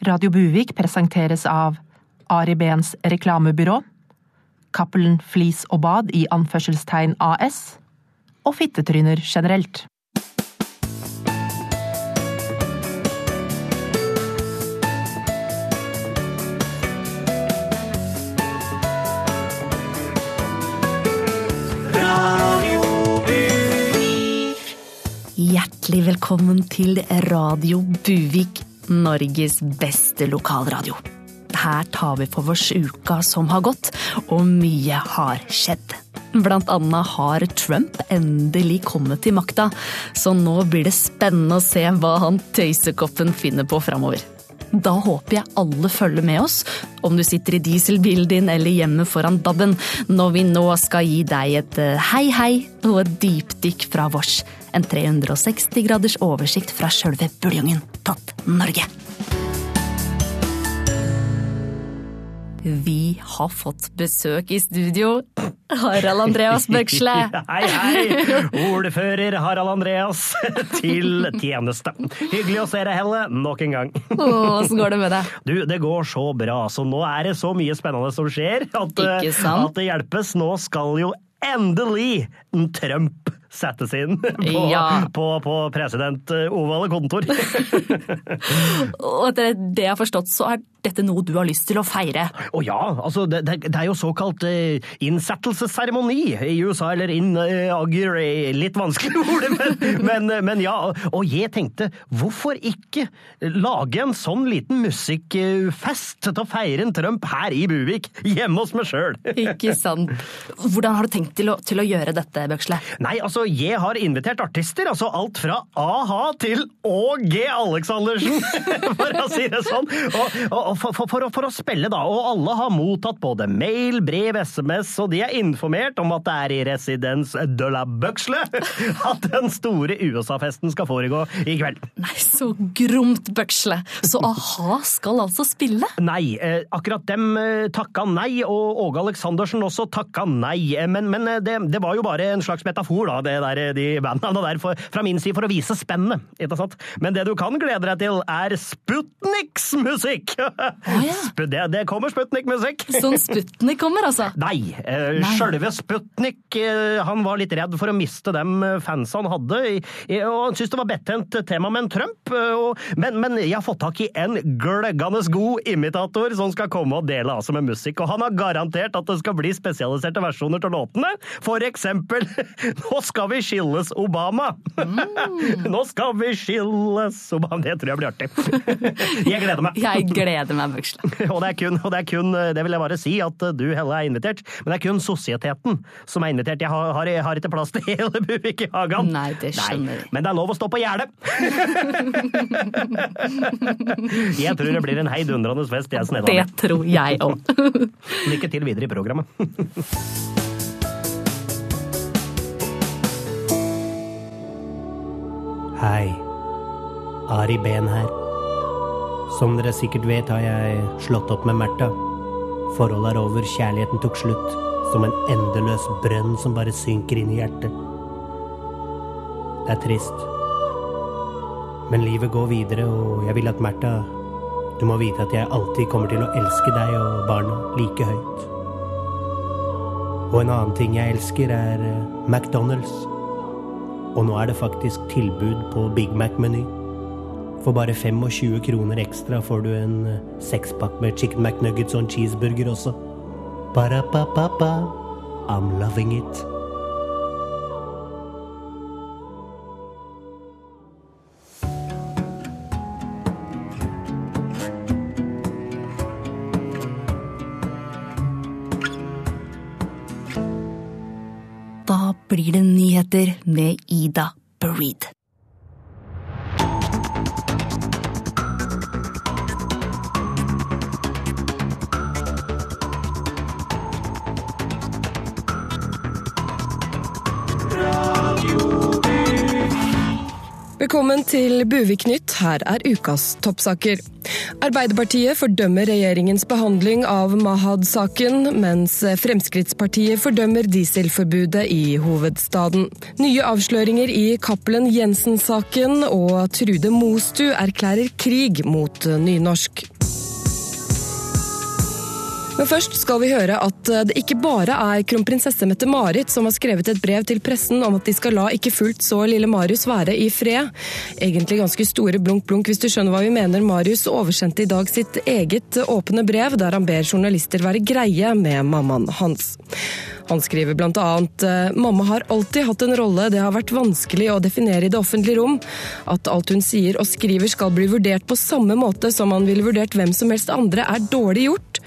Radio Buvik presenteres av Ari Behns reklamebyrå, Cappelen Flis og Bad i anførselstegn AS og fittetryner generelt. Hjertelig velkommen til Radio Buvik, Norges beste lokalradio. Her tar vi for oss uka som har gått, og mye har skjedd. Blant annet har Trump endelig kommet til makta, så nå blir det spennende å se hva han tøysekoppen finner på framover. Da håper jeg alle følger med oss, om du sitter i dieselbilen din eller hjemme foran DAB-en, når vi nå skal gi deg et eh, hei hei og et dypdykk fra vårs. En 360 graders oversikt fra sjølve buljongen Tatt Norge. Vi har fått besøk i studio. Harald Andreas Bøksle. Hei, hei! Ordfører Harald Andreas til tjeneste. Hyggelig å se deg, Helle, nok en gang. Åssen går det med deg? Du, det går så bra. Så nå er det så mye spennende som skjer at, sant? at det hjelpes. Nå skal jo endelig Trump settes inn på, Ja. på, på president ovale kontor. Og etter det jeg har forstått, så er dette noe du har lyst til å feire. Å ja, altså det, det, det er jo såkalt uh, innsettelsesseremoni i USA, eller inaugur uh, Litt vanskelig ord, men, men, men ja. Og jeg tenkte, hvorfor ikke lage en sånn liten musikkfest til å feire en Trump her i Buvik, hjemme hos meg sjøl? Ikke sant? Hvordan har du tenkt til å, til å gjøre dette, Bøksle? Nei, altså, jeg har invitert artister, altså alt fra a-ha til Åg Aleksandersen, for å si det sånn. Og, og, for, for, for, for å spille, da. Og alle har mottatt både mail, brev, SMS, og de er informert om at det er i Residens de la Bøksle at den store USA-festen skal foregå i kveld. Nei, så gromt, Bøksle. Så a-ha skal altså spille? Nei, eh, akkurat dem eh, takka nei, og Åge Aleksandersen også takka nei. Eh, Men, men det, det var jo bare en slags metafor, da, det der, de bandnavnene der, for, fra min side, for å vise spennet. Men det du kan glede deg til, er Sputniks musikk! ja. Sp- det, det kommer Sputnik-musikk! Sånn Sputnik kommer, altså? Nei, eh, sjølve Sputnik eh, han var litt redd for å miste dem fansa han hadde, og han syntes det var bettent tema med en Trump. eh, og, men, men jeg har fått tak i en gløggende god imitator som skal komme og dele av seg med musikk, og han har garantert at det skal bli spesialiserte versjoner til låtene. For eksempel Nå skal vi skilles, Obama! Nå skal vi skilles, Obama. Det tror jeg blir artig. Jeg gleder meg. Jeg gleder meg, Bøksle. Og det er kun, og det er kun, det vil jeg bare si, at du Helle er invitert, men det er kun sosieteten som er invitert. Jeg har, har, har ikke plass til hele Buvik i hagen. Nei, det skjønner jeg. men det er lov å stå på gjerdet! jeg tror det blir en heidundrende fest, jeg Det tror jeg òg. Lykke til videre i programmet. Hei. Ari Ben her. Som dere sikkert vet, har jeg slått opp med Märtha. Forholdet er over, kjærligheten tok slutt. Som en endeløs brønn som bare synker inn i hjertet. Det er trist. Men livet går videre, og jeg vil at Märtha Du må vite at jeg alltid kommer til å elske deg og barna like høyt. Og en annen ting jeg elsker, er eh, McDonald's. Og nå er det faktisk tilbud på Big Mac-meny. For bare 25 kroner ekstra får du en eh, sekspakk med chicken McNuggets og en cheeseburger også. Ba-da-ba-ba-ba. I'm loving it. Til Buvik-nytt. Her er ukas toppsaker. Arbeiderpartiet fordømmer regjeringens behandling av Mahad-saken, mens Fremskrittspartiet fordømmer dieselforbudet i hovedstaden. Nye avsløringer i Cappelen Jensen-saken, og Trude Mostu erklærer krig mot nynorsk. Men først skal vi høre at eh, det ikke bare er kronprinsesse Mette-Marit som har skrevet et brev til pressen om at de skal la ikke fullt så lille Marius være i fred. Egentlig ganske store blunk-blunk hvis du skjønner hva vi mener. Marius oversendte i dag sitt eget åpne brev der han ber journalister være greie med mammaen hans. Han skriver bl.a.: eh, Mamma har alltid hatt en rolle det har vært vanskelig å definere i det offentlige rom. At alt hun sier og skriver skal bli vurdert på samme måte som man ville vurdert hvem som helst andre, er dårlig gjort.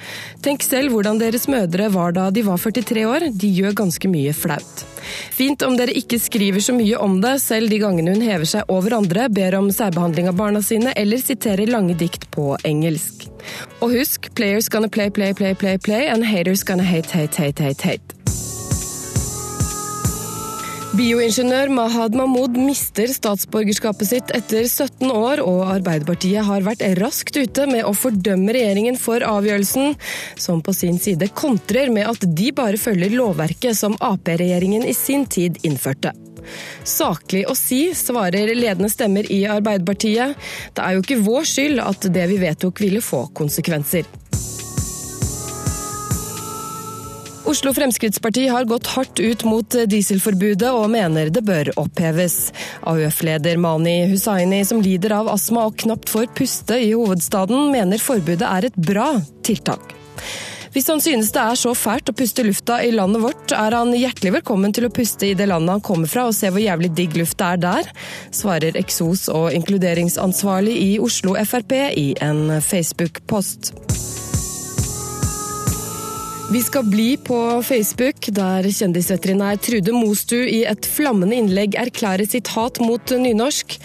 Tenk selv hvordan deres mødre var da de var 43 år. De gjør ganske mye flaut. Fint om dere ikke skriver så mye om det, selv de gangene hun hever seg over andre, ber om særbehandling av barna sine eller siterer lange dikt på engelsk. Og husk, players gonna play, play, play, play, play, and haters gonna hate, hate, hate, hate, hate. Bioingeniør Mahad Mahmoud mister statsborgerskapet sitt etter 17 år, og Arbeiderpartiet har vært raskt ute med å fordømme regjeringen for avgjørelsen, som på sin side kontrer med at de bare følger lovverket som Ap-regjeringen i sin tid innførte. Saklig å si, svarer ledende stemmer i Arbeiderpartiet. Det er jo ikke vår skyld at det vi vedtok ville få konsekvenser. Oslo Fremskrittsparti har gått hardt ut mot dieselforbudet og mener det bør oppheves. AUF-leder Mani Hussaini, som lider av astma og knapt får puste i hovedstaden, mener forbudet er et bra tiltak. Hvis han synes det er så fælt å puste lufta i landet vårt, er han hjertelig velkommen til å puste i det landet han kommer fra og se hvor jævlig digg lufta er der, svarer eksos- og inkluderingsansvarlig i Oslo Frp i en Facebook-post. Vi skal bli på Facebook, der kjendisveterinær Trude Mostu i et flammende innlegg erklærer sitt hat mot nynorsk.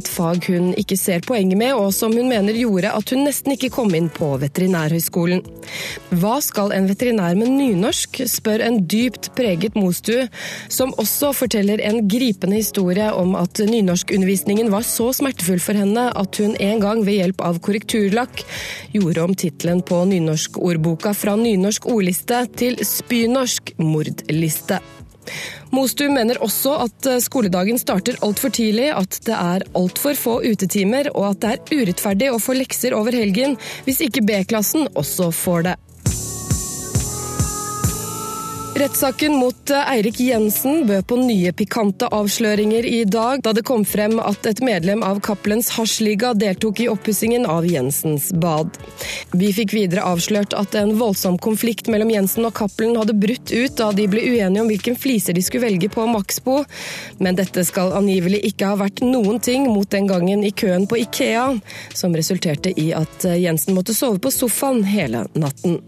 Et fag hun ikke ser poenget med, og som hun mener gjorde at hun nesten ikke kom inn på Veterinærhøgskolen. Hva skal en veterinær med nynorsk, spør en dypt preget Mostu, som også forteller en gripende historie om at nynorskundervisningen var så smertefull for henne at hun en gang ved hjelp av korrekturlakk gjorde om tittelen på nynorskordboka fra nynorsk ordliste mordliste til spynorsk mordliste. Mostu mener også at skoledagen starter altfor tidlig, at det er altfor få utetimer, og at det er urettferdig å få lekser over helgen hvis ikke B-klassen også får det. Rettssaken mot eh, Eirik Jensen bød på nye pikante avsløringer i dag, da det kom frem at et medlem av Cappelens hasjliga deltok i oppussingen av Jensens bad. Vi fikk videre avslørt at en voldsom konflikt mellom Jensen og Cappelen hadde brutt ut da de ble uenige om hvilken fliser de skulle velge på Maxbo, men dette skal angivelig ikke ha vært noen ting mot den gangen i køen på Ikea, som resulterte i at eh, Jensen måtte sove på sofaen hele natten.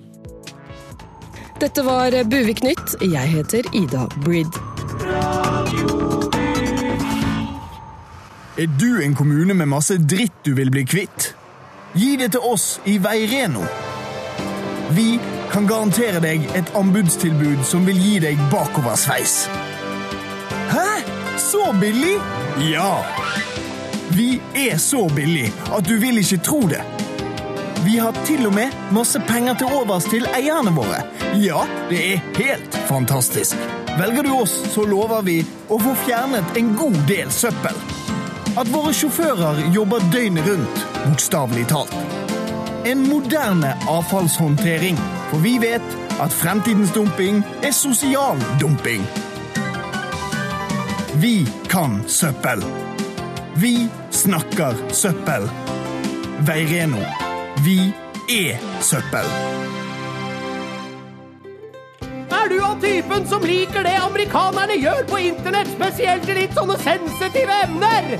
Dette var Buvik Nytt. Jeg heter Ida Brid. Er du en kommune med masse dritt du vil bli kvitt? Gi det til oss i Veireno. Vi kan garantere deg et anbudstilbud som vil gi deg bakoversveis. Hæ? Så billig? Ja. Vi er så billig at du vil ikke tro det. Vi har til og med masse penger til overs til eierne våre. Ja, det er helt fantastisk. Velger du oss, så lover vi å få fjernet en god del søppel. At våre sjåfører jobber døgnet rundt, bokstavelig talt. En moderne avfallshåndtering, for vi vet at fremtidens dumping er sosial dumping. Vi kan søppel. Vi snakker søppel. Veireno. Vi er søppel. Er du av typen som liker det amerikanerne gjør på internett, spesielt i litt sånne sensitive emner?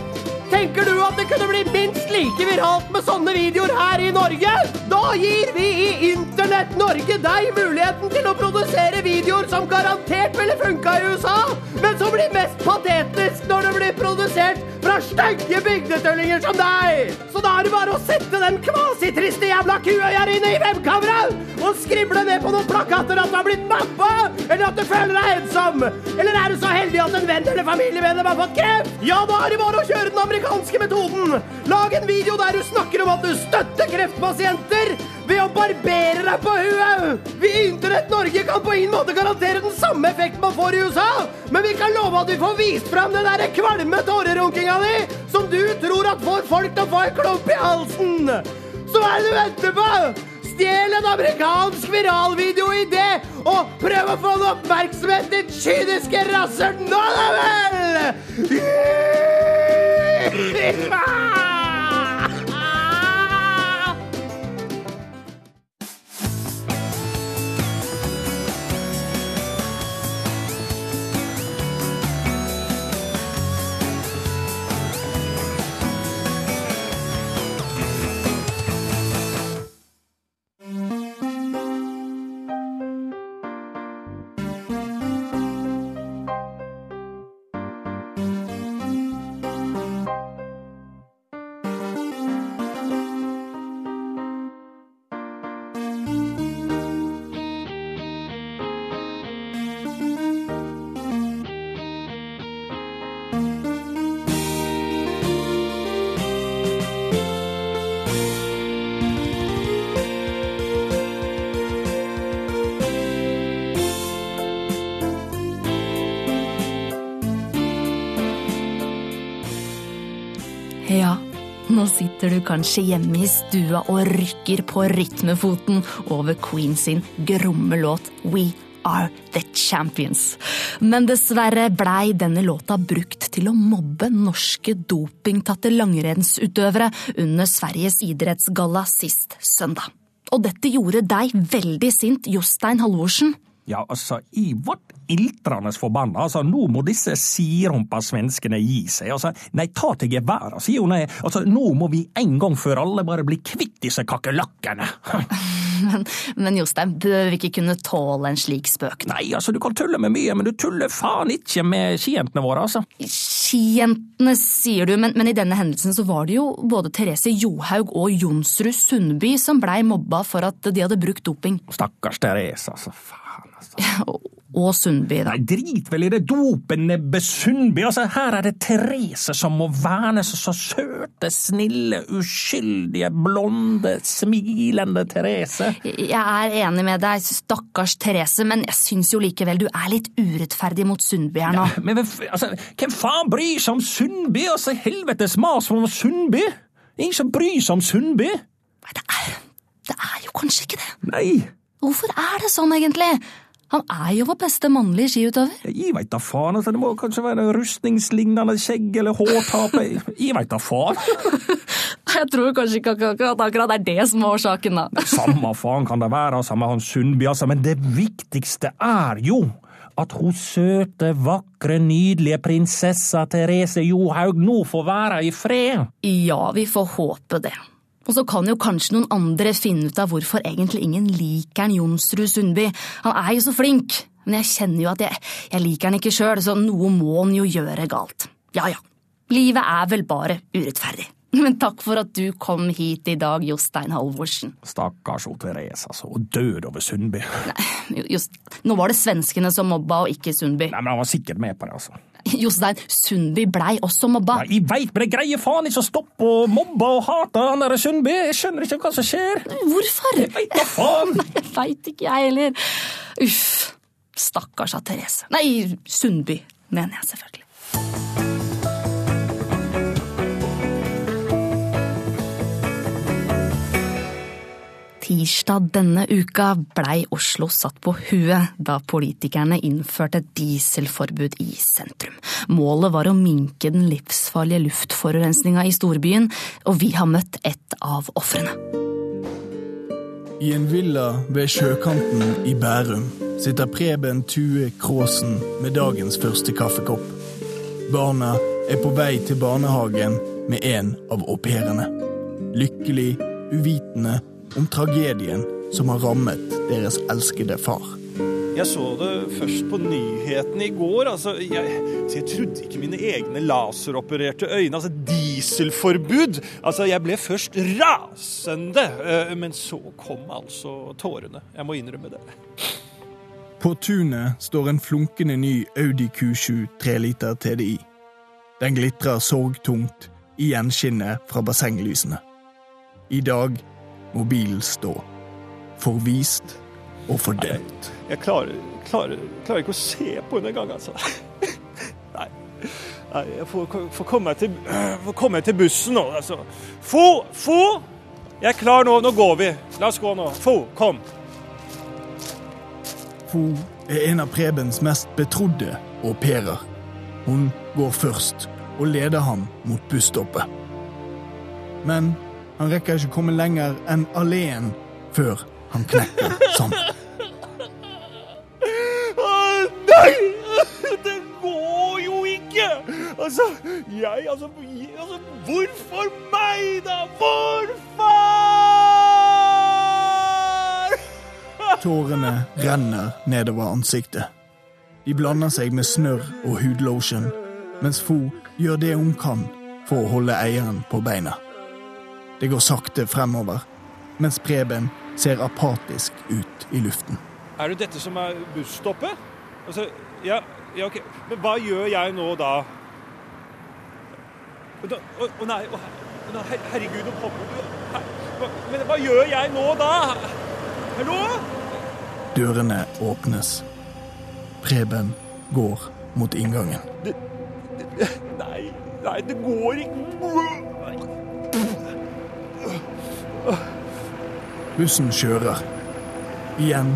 Tenker du at det kunne bli minst like viralt med sånne videoer her i Norge? Da gir vi i Internett Norge deg muligheten til å produsere videoer som garantert ville funka i USA, men som blir mest patetisk når det blir produsert fra stygge bygdetøllinger som deg. Så da er det bare å sette den kvasitriste jævla kuøyer inne i webkameraet og skrible ned på noen plakater at du har blitt mappa, eller at du føler deg ensom. Eller er du så heldig at en venn eller familiemedlem har fått kreft? Ja, da er det bare å kjøre den amerikanske metoden. Lag en video der du snakker om at du støtter kreftpasienter ved å barbere deg på huet. Vi i Internett Norge kan på ingen måte garantere den samme effekten man får i USA, men vi kan love at vi får vist fram den der kvalme tårerunkinga di som du tror at får folk til å få en klump i halsen. Så hva er det du venter på? Stjel en amerikansk viralvideo i det, og prøv å få en oppmerksomhet, ditt kyniske rasshøl! Nå da vel! Ja, nå sitter du kanskje hjemme i stua og rykker på rytmefoten over Queen sin gromme låt We Are The Champions. Men dessverre blei denne låta brukt til å mobbe norske dopingtatte langrennsutøvere under Sveriges idrettsgalla sist søndag. Og dette gjorde deg veldig sint, Jostein Halvorsen. Ja, altså, i vårt iltrende forbanna, altså, nå må disse sirumpa svenskene gi seg, altså, nei, ta til geværet, sier hun, altså, nå må vi en gang for alle bare bli kvitt disse kakerlakkene. Men, men Jostein, bør vi ikke kunne tåle en slik spøk? Nei, altså, du kan tulle med mye, men du tuller faen ikke med skijentene våre, altså. Skijentene, sier du, men, men i denne hendelsen så var det jo både Therese Johaug og Jonsrud Sundby som blei mobba for at de hadde brukt doping. Stakkars Therese, altså, faen, altså. Og, Sundby, da. Nei, drit vel i det dopenebbe Sundby, altså, her er det Therese som må vernes, så søte, snille, uskyldige, blonde, smilende Therese. Jeg er enig med deg, stakkars Therese, men jeg syns jo likevel du er litt urettferdig mot Sundby her nå. Ja, Men altså, hvem faen bryr seg om Sundby? Altså, helvetes mas om Sundby! Ingen som bryr seg om Sundby? Nei, det er, det er jo kanskje ikke det. Nei, Hvorfor er det sånn, egentlig? Han er jo vår beste mannlige skiutøver. jeg veit da faen. Altså, det må kanskje være rustningslignende skjegg eller hårtape. Jeg veit da faen. Jeg tror kanskje ikke akkurat akkurat det er det som er årsaken, da. Samme faen kan det være, samme han Sundby, altså, men det viktigste er jo at hun søte, vakre, nydelige prinsessa Therese Johaug nå får være i fred. Ja, vi får håpe det. Og så kan jo kanskje noen andre finne ut av hvorfor egentlig ingen liker han Jonsrud Sundby. Han er jo så flink, men jeg kjenner jo at jeg, jeg liker han ikke sjøl, så noe må han jo gjøre galt. Ja ja, livet er vel bare urettferdig. Men takk for at du kom hit i dag, Jostein Halvorsen. Stakkars O. Therese, altså, og død over Sundby. Nei, Just, nå var det svenskene som mobba, og ikke Sundby. Nei, men han var sikkert med på det, altså. Jostein, Sundby blei også mobba. Nei, jeg veit, men jeg greier faen ikke å stoppe å mobbe og hate han derre Sundby. Jeg skjønner ikke hva som skjer. Hvorfor? Jeg veit da faen! Jeg veit ikke, jeg heller. Uff. Stakkars av Therese. Nei, Sundby, mener jeg selvfølgelig. Tirsdag denne uka blei Oslo satt på huet da politikerne innførte dieselforbud i sentrum. Målet var å minke den livsfarlige luftforurensninga i storbyen, og vi har møtt et av ofrene. I en villa ved sjøkanten i Bærum sitter Preben Tue Kråsen med dagens første kaffekopp. Barna er på vei til barnehagen med en av au pairene. Lykkelig, uvitende om tragedien som har rammet deres elskede far. Jeg så det først på nyhetene i går. Altså, jeg, jeg trodde ikke mine egne laseropererte øyne. Altså dieselforbud. Altså, jeg ble først rasende. eh, Men så kom altså tårene. Jeg må innrømme det. På tunet står en flunkende ny Audi Q7 3-liter TDI. Den glitrer sorgtungt i gjenskinnet fra bassenglysene. I dag må bilen stå. Forvist og fordømt. Jeg klarer, klarer, klarer ikke å se på henne engang, altså. Nei. Nei, jeg får, får, komme til, får komme til bussen nå, altså. Fo! Fo! Jeg er klar nå. Nå går vi. La oss gå nå. Fo, kom. Fo er en av Prebens mest betrodde au pairer. Hun går først og leder ham mot busstoppet. Men han rekker ikke komme lenger enn alleen før han knekker sammen. Nei! Det går jo ikke! Altså, jeg Altså, altså hvorfor meg, da? Hvorfor? Tårene renner nedover ansiktet. De blander seg med snørr og hudlotion, mens Fo gjør det hun kan for å holde eieren på beina. Det går sakte fremover, mens Preben ser apatisk ut i luften. Er det dette som er busstoppet? Altså, ja, ja, ok. Men hva gjør jeg nå da? Å nei, å, her- herregud, nå kommer du Her- hva- Men hva gjør jeg nå da? Hallo? Dørene åpnes. Preben går mot inngangen. Nei, nei, det går ikke. Bussen kjører. Igjen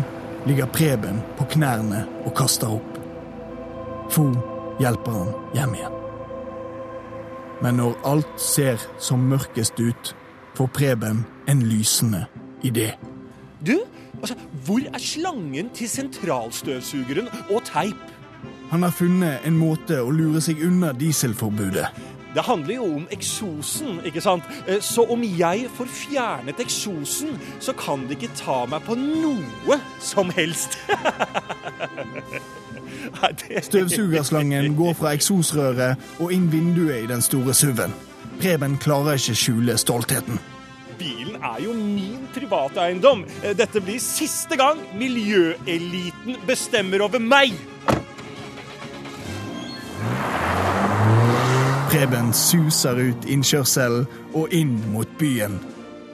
ligger Preben på knærne og kaster opp. Fo hjelper han hjem igjen. Men når alt ser som mørkest ut, får Preben en lysende idé. Du, altså, hvor er slangen til sentralstøvsugeren og teip? Han har funnet en måte å lure seg unna dieselforbudet. Det handler jo om eksosen, ikke sant? Eh, Så om jeg får fjernet eksosen, så kan de ikke ta meg på noe som helst. Støvsugerslangen går fra eksosrøret og inn vinduet i den store SUV-en. Preben klarer ikke skjule stoltheten. Bilen er jo min privateiendom. eiendom. Dette blir siste gang miljøeliten bestemmer over meg. Preben suser ut innkjørselen og inn mot byen.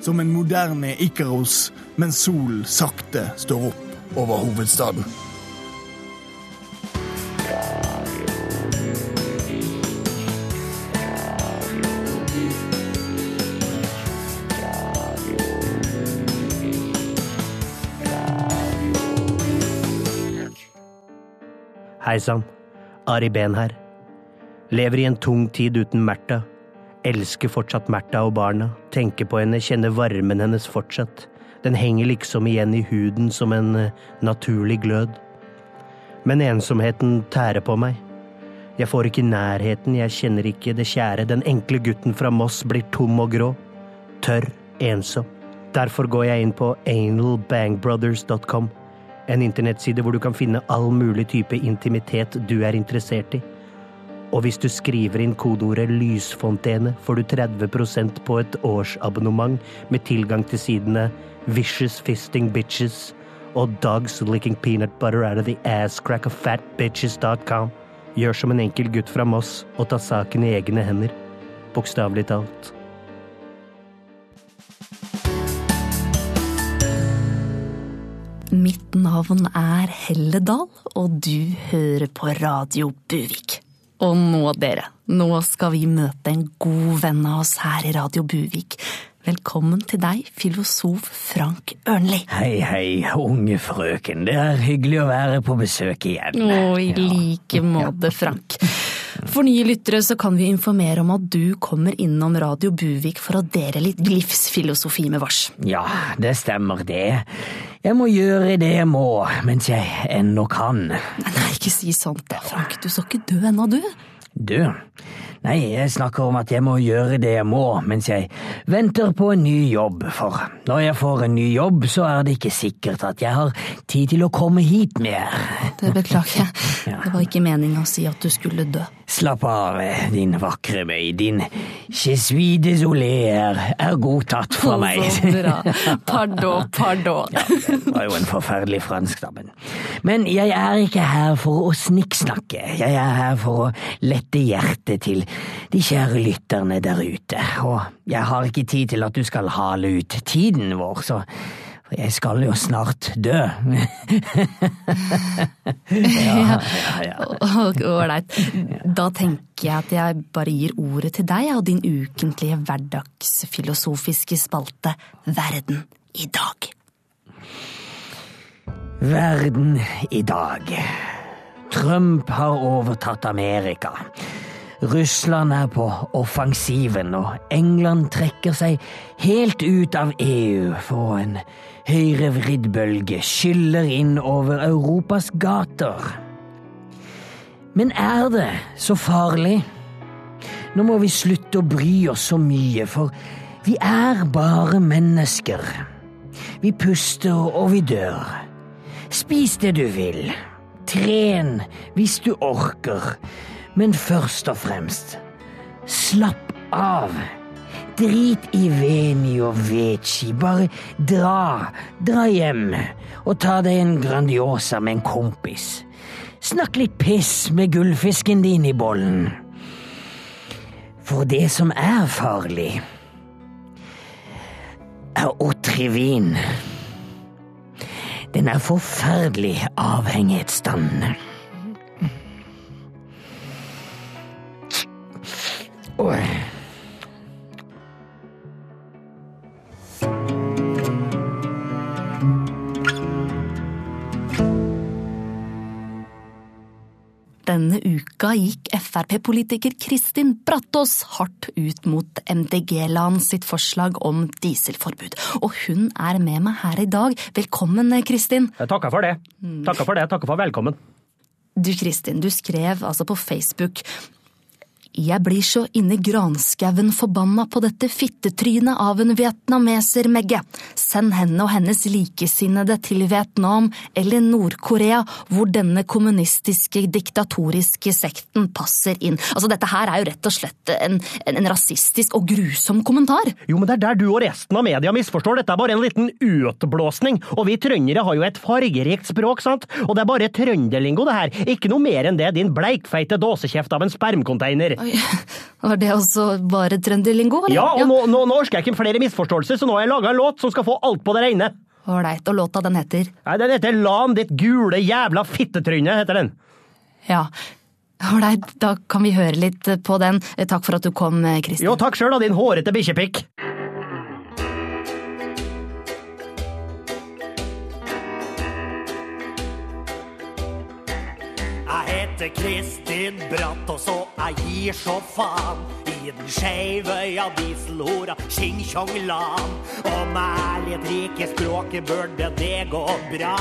Som en moderne Ikaros mens solen sakte står opp over hovedstaden. Hei sann, Ari Behn her. Lever i en tung tid uten Märtha. Elsker fortsatt Märtha og barna. Tenker på henne, kjenner varmen hennes fortsatt. Den henger liksom igjen i huden som en eh, naturlig glød. Men ensomheten tærer på meg. Jeg får ikke nærheten, jeg kjenner ikke det kjære. Den enkle gutten fra Moss blir tom og grå. Tørr, ensom. Derfor går jeg inn på analbangbrothers.com. En internettside hvor du kan finne all mulig type intimitet du er interessert i. Og hvis du skriver inn kodeordet 'lysfontene', får du 30% på et årsabonnement med tilgang til sidene Vicious Fisting Bitches og Dogs Licking Peanut Butter Out of the Ass Crack of Fatbitches.com. Gjør som en enkel gutt fra Moss og ta saken i egne hender. Bokstavelig talt. Mitt navn er Helle Dahl, og du hører på Radio Buvik. Og nå, dere, nå skal vi møte en god venn av oss her i Radio Buvik. Velkommen til deg, filosof Frank Ørnli. Hei, hei, unge frøken. Det er hyggelig å være på besøk igjen. Å, i like måte, Frank. For nye lyttere så kan vi informere om at du kommer innom Radio Buvik for å dele litt livsfilosofi med vars. Ja, det stemmer det. Jeg må gjøre det jeg må, mens jeg ennå kan. Nei, ikke si sånt da, Frank. Du skal ikke dø ennå, du. Du, Nei, jeg snakker om at jeg må gjøre det jeg må mens jeg venter på en ny jobb, for når jeg får en ny jobb, så er det ikke sikkert at jeg har tid til å komme hit mer. Det beklager jeg. Det var ikke meninga å si at du skulle dø. Slapp av, din vakre bøy. din je suis désolé er, godtatt fra meg. Så bra. Pardon, pardon. Ja, det var jo en forferdelig fransk, da, men Men jeg er ikke her for å snikksnakke, jeg er her for å lette hjertet til de kjære lytterne der ute, og jeg har ikke tid til at du skal hale ut tiden vår, så for jeg skal jo snart dø. ja, Ålreit. Da tenker jeg at jeg bare gir ordet til deg og din ukentlige hverdagsfilosofiske spalte Verden i dag. Verden i dag. Trump har overtatt Amerika. Russland er på offensiven, og England trekker seg helt ut av EU for en høyrevridd bølge skyller inn over Europas gater. Men er det så farlig? Nå må vi slutte å bry oss så mye, for vi er bare mennesker. Vi puster og vi dør. Spis det du vil. Tren hvis du orker. Men først og fremst, slapp av. Drit i Veni og Veci, bare dra, dra hjem og ta deg en Grandiosa med en kompis. Snakk litt piss med gullfisken din i bollen. For det som er farlig, er Otrivin. Den er forferdelig avhengighetsdannende. Oi. Denne uka gikk Frp-politiker Kristin Brattås hardt ut mot MDG-land sitt forslag om dieselforbud. Og hun er med meg her i dag. Velkommen, Kristin. Jeg takker for det. Takker for det. Takker for velkommen. Du Kristin, du skrev altså på Facebook jeg blir så inni granskauen forbanna på dette fittetrynet av en vietnameser, Megge. Send henne og hennes likesinnede til Vietnam eller Nord-Korea, hvor denne kommunistiske, diktatoriske sekten passer inn. Altså, Dette her er jo rett og slett en, en, en rasistisk og grusom kommentar. Jo, men det er der du og resten av media misforstår. Dette er bare en liten utblåsning. Og vi trøndere har jo et fargerikt språk, sant? Og det er bare trønderlingo, det her. Ikke noe mer enn det, din bleikfeite dåsekjeft av en spermcontainer. Oi, Var det også bare trønderlingo? Ja, og nå, nå, nå orker jeg ikke flere misforståelser, så nå har jeg laga en låt som skal få alt på det reine. Ålreit, og låta den heter? Nei, Den heter Lan ditt gule jævla fittetryne, heter den. Ja. Ålreit, da kan vi høre litt på den. Takk for at du kom, Kristin. Jo, takk sjøl, da, din hårete bikkjepikk. Heter Kristin Bratt, og så jeg gir så faen i den skeive ja, dieselhora Ching-Chong-Lan. Med ærlighet rike språket burde det gå bra,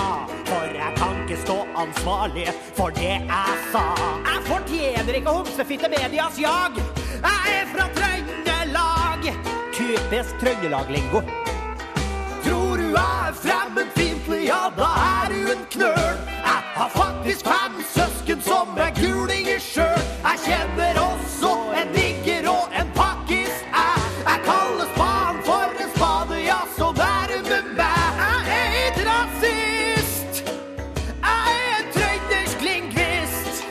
for jeg kan ikke stå ansvarlig for det jeg sa. Jeg fortjener ikke homsefitte medias jag. Jeg er fra Trøndelag. Typisk Trøndelag-lingo. Tror du jeg er fremmedfiendtlig, ja da er du en knøl. Jeg har faktisk fem søsken som er gulinger sjøl. Jeg kjenner også en digger og en pakkis. Jeg, jeg kaller spaden for en spade, ja, så vær med meg. Jeg er ikke rasist. Jeg er en trøndersk lingvist.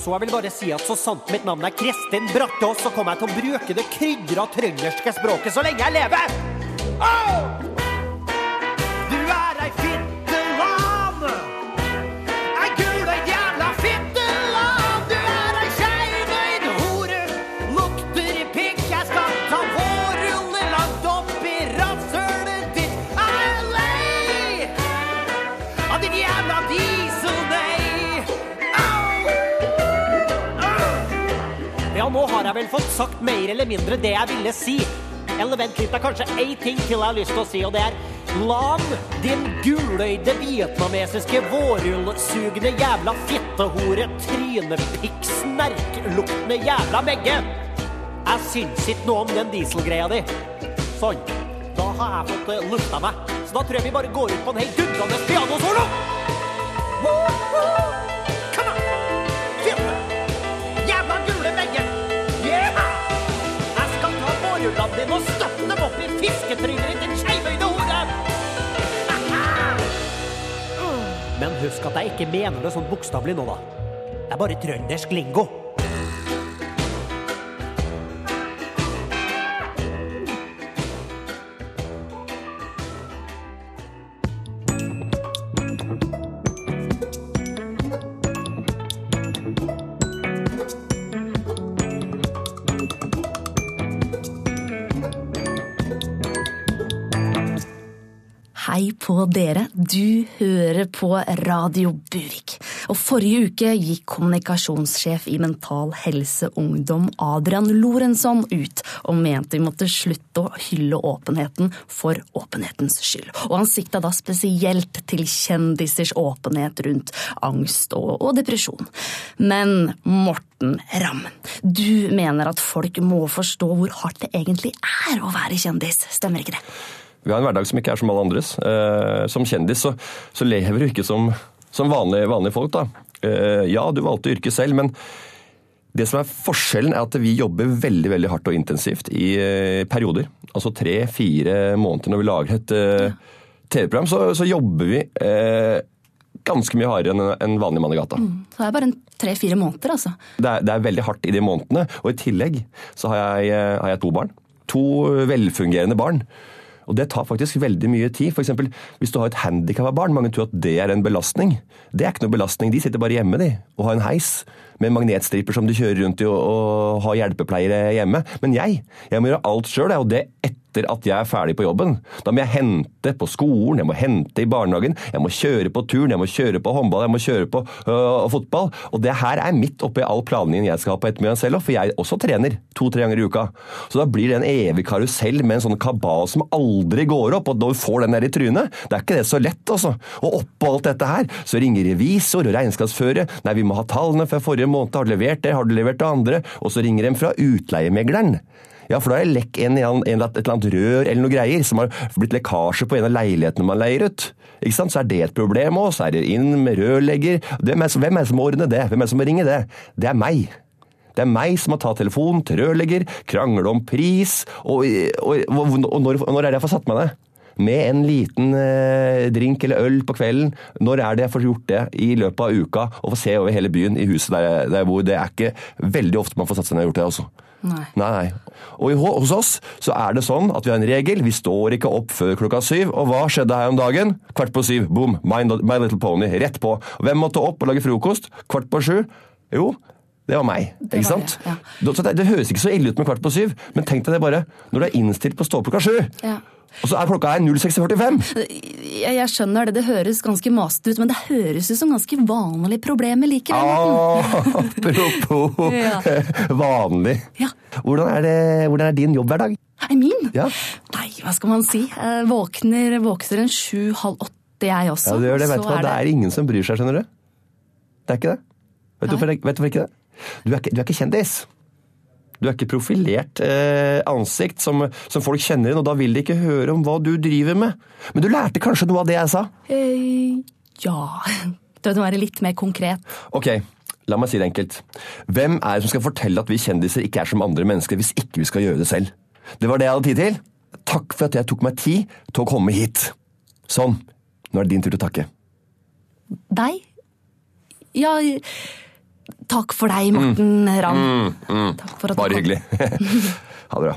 Så jeg vil bare si at så sant mitt navn er Kristin Brattås, så kommer jeg til å bruke det krydra trønderske språket så lenge jeg lever. Au! Vel fått sagt mer eller mindre det jeg ville si. Eller vent litt, det er kanskje én ting til jeg har lyst til å si, og det er Lam, din guløyde vietnamesiske vårrullsugende jævla fittehore, trynepikk, snerkluktende jævla begge. Jeg syns ikke noe om den dieselgreia di. Sånn. Da har jeg fått uh, lufta meg. Så da tror jeg vi bare går ut på en helt dundrende pianosolo. Woohoo! I ditt, skeivøyde hore! Men husk at jeg ikke mener det sånn bokstavelig nå, da. Det er bare trøndersk lingo. På dere, du hører på Radio Burik. Og forrige uke gikk kommunikasjonssjef i Mental Helse Ungdom Adrian Lorenzon ut og mente vi måtte slutte å hylle åpenheten for åpenhetens skyld. Og han sikta da spesielt til kjendisers åpenhet rundt angst og, og depresjon. Men Morten Ramm, du mener at folk må forstå hvor hardt det egentlig er å være kjendis, stemmer ikke det? Vi har en hverdag som ikke er som alle andres. Eh, som kjendis så, så lever du ikke som, som vanlige, vanlige folk, da. Eh, ja, du valgte yrket selv, men det som er forskjellen er at vi jobber veldig veldig hardt og intensivt i eh, perioder. Altså tre-fire måneder når vi lager et TV-program, så, så, jobber vi eh, ganske mye hardere enn en vanlig mann i gata. Mm, så det er bare tre-fire måneder, altså. Det er, det er, veldig hardt i de månedene. Og i tillegg så har jeg, har jeg to barn. To velfungerende barn. Og det tar faktisk veldig mye tid. For eksempel, hvis du har et handikappa barn, mange tror at det er en belastning. Det er ikke noe belastning. De sitter bare hjemme de, og har en heis med magnetstriper som du kjører rundt i og, og har hjelpepleiere hjemme. Men jeg, jeg må gjøre alt sjøl, og det etter at jeg er ferdig på jobben. Da må jeg hente på skolen, jeg må hente i barnehagen, jeg må kjøre på turen, jeg må kjøre på håndball, jeg må kjøre på øh, fotball. Og det her er midt oppi all planleggingen jeg skal ha på ettermiddagen selv, for jeg også trener to-tre ganger i uka. Så da blir det en evig karusell med en sånn kabal som aldri går opp, og når du får den der i trynet, det er ikke det så lett, altså. Og oppå alt dette her, så ringer revisor og regnskapsfører, nei, vi må ha tallene fra forrige måned, har du levert det, har du levert det andre, og så ringer de fra utleiemegleren. Ja, for da er det lekk en, en, et eller annet rør eller noe greier som har blitt lekkasje på en av leilighetene man leier ut. Ikke sant? Så er det et problem òg. Så er det inn med rørlegger. Hvem er, hvem er det som må ordne det? Hvem er det som må ringe det? Det er meg. Det er meg som må ta telefonen til rørlegger, krangle om pris, og, og, og, og når, når, er det jeg får satt meg ned? Med en liten eh, drink eller øl på kvelden. Når er det jeg får gjort det i løpet av uka, og får se over hele byen i huset der der jeg bor? Det er ikke veldig ofte man får satt seg ned og gjort det også. Nei. Nei. Og hos oss så er det sånn at vi har en regel. Vi står ikke opp før klokka syv. Og hva skjedde her om dagen? Kvart på syv. Boom. My, my Little Pony. Rett på. Hvem måtte opp og lage frokost? Kvart på sju. Jo, det var meg. Det ikke var sant? det, ja. Det, det høres ikke så ille ut med kvart på syv, men tenk deg det bare når du er innstilt på å stå opp klokka sju. Ja. Og så er klokka her 06.45! Jeg, jeg skjønner det, det høres ganske masete ut, men det høres ut som ganske vanlige problemer likevel. Ah, apropos Ja. vanlig. Ja. Hvordan er, det, hvordan er din jobbhverdag? Er min? Ja. Nei, hva skal man si? Jeg våkner, våkner en sju-halv åtte, jeg også. Ja, det gjør det. Vet du hva? Det er ingen som bryr seg, skjønner du. Det er ikke det. Du vet du hvorfor ikke det? Du er ikke, du er ikke kjendis. Du er ikke profilert eh, ansikt som, som folk kjenner igjen, og da vil de ikke høre om hva du driver med. Men du lærte kanskje noe av det jeg sa? Eh, ja Det må være litt mer konkret. Ok, la meg si det enkelt. Hvem er det som skal fortelle at vi kjendiser ikke er som andre mennesker hvis ikke vi skal gjøre det selv? Det var det jeg hadde tid til. Takk for at jeg tok meg tid til å komme hit. Sånn. Nå er det din tur til å takke. Deg? Ja Takk for deg, Morten Ramm. Mm, Takk for at du Bare kom. hyggelig. ha det bra.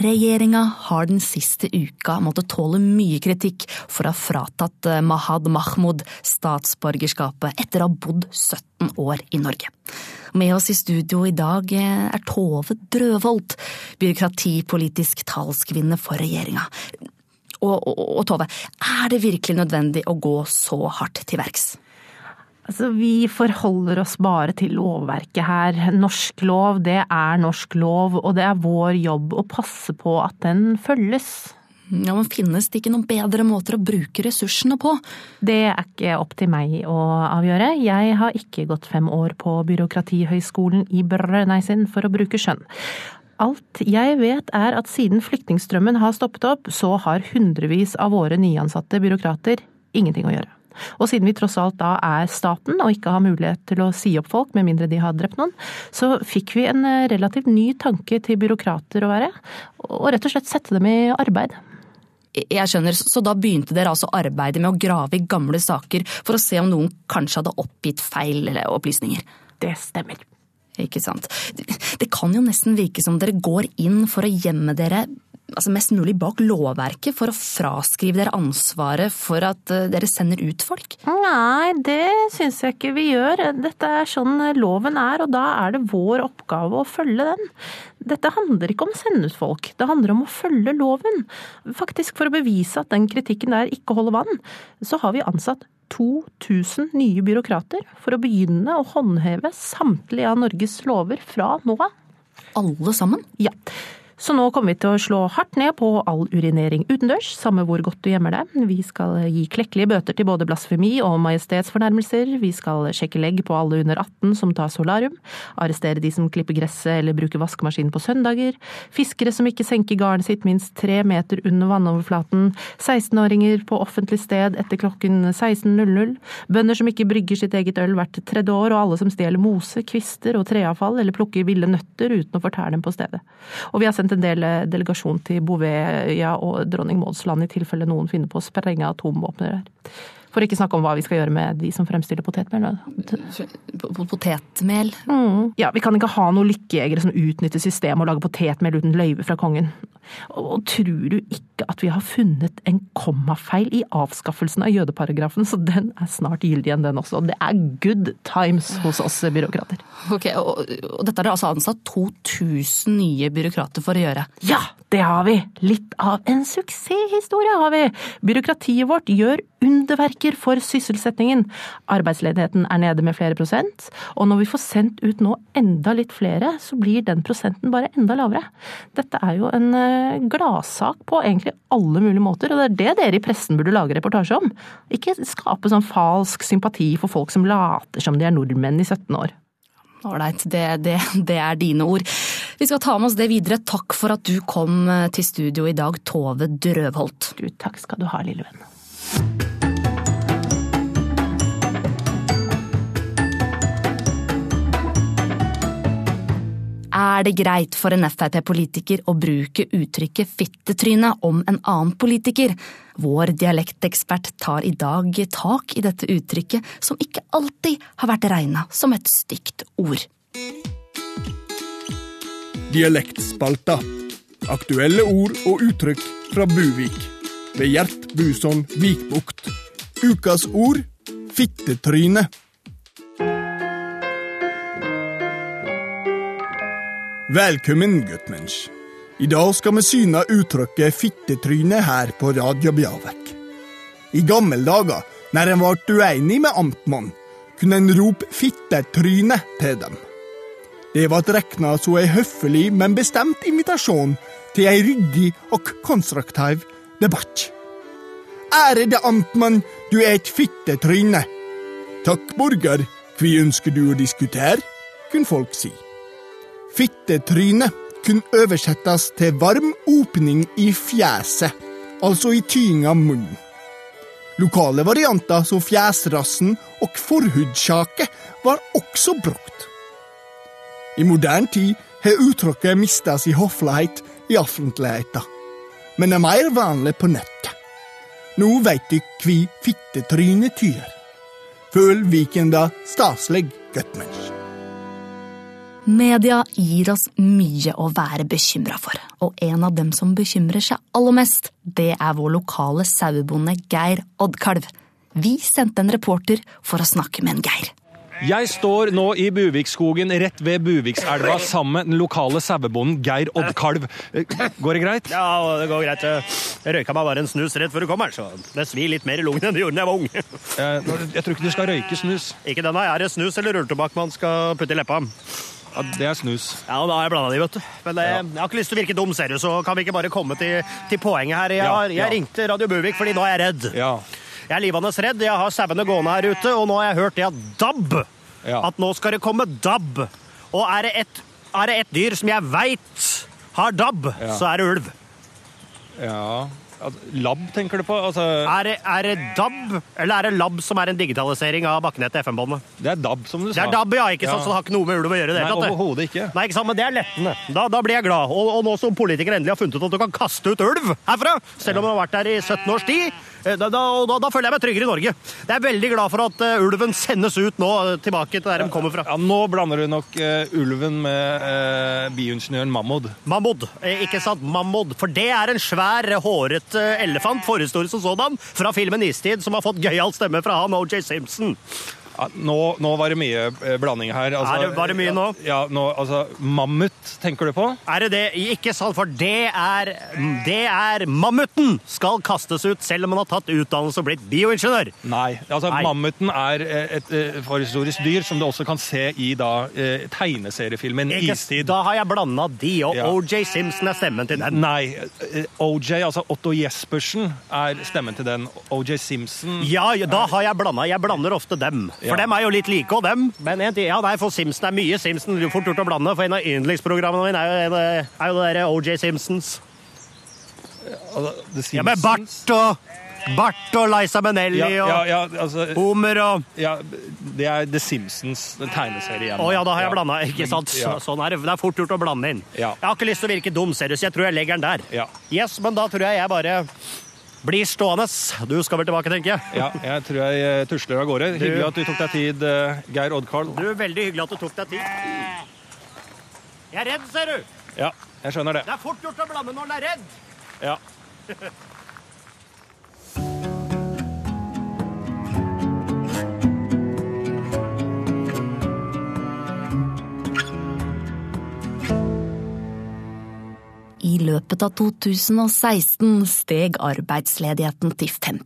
Regjeringa har den siste uka måttet tåle mye kritikk for å ha fratatt eh, Mahad Mahmoud statsborgerskapet etter å ha bodd 17 år i Norge. Med oss i studio i dag eh, er Tove Drøvold, byråkratipolitisk talskvinne for regjeringa. Og, og, og Tove, er det virkelig nødvendig å gå så hardt til verks? Altså, vi forholder oss bare til lovverket her. Norsk lov, det er norsk lov, og det er vår jobb å passe på at den følges. Ja, men Finnes det ikke noen bedre måter å bruke ressursene på? Det er ikke opp til meg å avgjøre. Jeg har ikke gått fem år på Byråkratihøgskolen i Brønnøysund for å bruke skjønn. Alt jeg vet er at siden flyktningstrømmen har stoppet opp, så har hundrevis av våre nyansatte byråkrater ingenting å gjøre. Og siden vi tross alt da er staten og ikke har mulighet til å si opp folk med mindre de har drept noen, så fikk vi en relativt ny tanke til byråkrater å være, og rett og slett sette dem i arbeid. Jeg skjønner, Så da begynte dere altså arbeidet med å grave i gamle saker for å se om noen kanskje hadde oppgitt feil eller opplysninger? Det stemmer. Ikke sant. Det kan jo nesten virke som dere går inn for å gjemme dere altså mest mulig bak lovverket for å fraskrive dere ansvaret for at eh, dere sender ut folk? Nei, det syns jeg ikke vi gjør. Dette er sånn loven er, og da er det vår oppgave å følge den. Dette handler ikke om å sende ut folk, det handler om å følge loven. Faktisk for å bevise at den kritikken der ikke holder vann, så har vi ansatt 2000 nye byråkrater for å begynne å håndheve samtlige av Norges lover fra nå av. Alle sammen? Ja. Så nå kommer vi til å slå hardt ned på all urinering utendørs, samme hvor godt du gjemmer deg. Vi skal gi klekkelige bøter til både blasfemi og majestetsfornærmelser. Vi skal sjekke legg på alle under 18 som tar solarium. Arrestere de som klipper gresset eller bruker vaskemaskinen på søndager. Fiskere som ikke senker garnet sitt minst tre meter under vannoverflaten. 16-åringer på offentlig sted etter klokken 16.00. Bønder som ikke brygger sitt eget øl hvert tredje år, og alle som stjeler mose, kvister og treavfall eller plukker ville nøtter uten å fortære dem på stedet. Og vi har sendt sendt en del eh, delegasjon til Bouvetøya og Dronning Mauds land i tilfelle noen finner på å sprenge atomvåpner der. For ikke snakke om hva vi skal gjøre med de som fremstiller potetmel. Potetmel? Mm. Ja, vi kan ikke ha noen lykkejegere som utnytter systemet og lager potetmel uten løyve fra kongen. Og tror du ikke at vi har funnet en kommafeil i avskaffelsen av jødeparagrafen, så den er snart gyldig igjen, den også. Det er good times hos oss byråkrater. Ok, Og, og dette har dere altså ansatt 2000 nye byråkrater for å gjøre? Ja, det har vi! Litt av en suksesshistorie har vi! Byråkratiet vårt gjør underverker for sysselsettingen. Arbeidsledigheten er nede med flere prosent, og når vi får sendt ut nå enda litt flere, så blir den prosenten bare enda lavere. Dette er jo en eh, gladsak på egentlig alle mulige måter, og det er det dere i pressen burde lage reportasje om. Ikke skape sånn falsk sympati for folk som later som de er nordmenn i 17 år. Ålreit, det, det, det, er dine ord. Vi skal ta med oss det videre. Takk for at du kom eh, til studio i dag, Tove Drøvholt. Du, takk skal du ha, lille venn. Er det greit for en Frp-politiker å bruke uttrykket fittetryne om en annen politiker? Vår dialektekspert tar i dag tak i dette uttrykket, som ikke alltid har vært regna som et stygt ord. Dialektspalta. Aktuelle ord og uttrykk fra Buvik. Ved Gjert Buson Vikbukt. Ukas ord fittetryne. Velkommen, guttmensch. I dag skal vi syne uttrykket fittetryne her på Radio Bjavek. I gamle dager, når en ble uenig med amtmann, kunne en rope fittetryne til dem. Det ble regna som ei høflig, men bestemt invitasjon til ei ryddig og konstruktiv debatt. Ærede amtmann, du er et fittetryne. Takk, borger, hva ønsker du å diskutere? kunne folk si. Fittetryne kunne oversettes til varm åpning i fjeset, altså i tying av munnen. Lokale varianter som fjesrassen og forhudskjake var også brukt. I moderne tid har uttrykket mista sin høflighet i offentligheten, men er mer vanlig på nettet. Nå veit du hva fittetryne tyr. Føl Vikenda staselig, guttmensch. Media gir oss mye å være bekymra for, og en av dem som bekymrer seg aller mest, det er vår lokale sauebonde Geir Oddkalv. Vi sendte en reporter for å snakke med en Geir. Jeg står nå i Buvikskogen rett ved Buvikselva sammen med den lokale sauebonden Geir Oddkalv. Går det greit? Ja, det går greit. Jeg røyka meg bare en snus rett før du kom her, så det svir litt mer i lungene enn det gjorde da jeg var ung. Eh, Jeg tror ikke du skal røyke snus. Ikke denne. Er det snus eller rulletobakk man skal putte i leppa? Ja, det er snus. Ja, da har jeg blanda de, vet du. Men eh, jeg har ikke lyst til å virke dum, ser du, så kan vi ikke bare komme til, til poenget her. Jeg, Ja, har, jeg ja. ringte Radio Buvik fordi nå er jeg redd. Ja. Jeg er livende redd. Jeg har sauene gående her ute, og nå har jeg hørt det at DAB Ja. At nå skal det komme DAB. Og er det et, er det et dyr som jeg veit har DAB, Ja. så er det ulv. ja. Lab, tenker du på? Altså, Er det, er det DAB, eller er det LAB som er en digitalisering av bakkenettet FM-båndet? det er DAB, som du sa. Det er DAB, ja, ikke sant? Så det har ikke noe med ulv å gjøre. det Nei, overhodet ikke. Nei, ikke sant, men det er lettende. Da, da blir jeg glad. Og, og nå som politikere endelig har funnet ut at du kan kaste ut ulv herfra, selv om du har vært der i 17 års tid, da, da, da, da føler jeg meg tryggere i Norge. Jeg er veldig glad for at eh, ulven sendes ut nå, eh, tilbake til der de kommer fra. Ja, Nå blander du nok uh, ulven med uh, bioingeniøren Mahmoud. Mahmoud, eh, ikke sant? Mahmoud. For det er en svær, håret eh, elefant, forhistorisk som sådan, fra filmen Istid, som har fått gøyal stemme fra han OJ Simpson. Ja, nå, nå var det mye eh, blanding her. Er det- var det mye nå? Ja, nå, altså, Mammut, tenker du på? Er det det? Ikke sant, for det er, det er mammuten skal kastes ut, selv om han har tatt utdannelse og blitt bioingeniør. Nei. altså Nei. Mammuten er et, et eh, forhistorisk dyr som du også kan se i da eh, tegneseriefilmen Ikke, Istid. da har jeg blanda de, og Ja. OJ Simpson er stemmen til den. Nei, eh, OJ, altså Otto Jespersen, er stemmen til den. OJ Simpson Ja, ja, da har jeg blanda. Jeg blander ofte dem. For Ja. dem er jo litt like, og dem. Men en, ting- ja, nei, for Simpson er mye Simpson. Det er fort gjort å blande, for en av yndlingsprogrammene mine er jo, en, eh, er jo det derre OJ Simpsons. Simpsons. Ja, med Bart og Bart og Liza Benelli Ja, ja, og ja, altså, Homer og ja, Det er The Simpsons tegneserie igjen. Å ja, da har jeg blanda, ikke sant? Ja. Så, sånn er det. Det er fort gjort å blande inn. Ja. Jeg har ikke lyst til å virke dum, seriøst. så jeg tror jeg legger den der. Ja. Yes, men da tror jeg jeg bare blir stående. Du skal vel tilbake, tenker jeg. Ja, jeg tror jeg eh, tusler av gårde. Hyggelig at du tok deg tid, Geir Geir Oddkarl. Du, Veldig hyggelig at du tok deg tid. Jeg er redd, ser du. Ja, jeg skjønner det. Det er fort gjort å blande når en er redd. Ja. I løpet av 2016 steg arbeidsledigheten til 5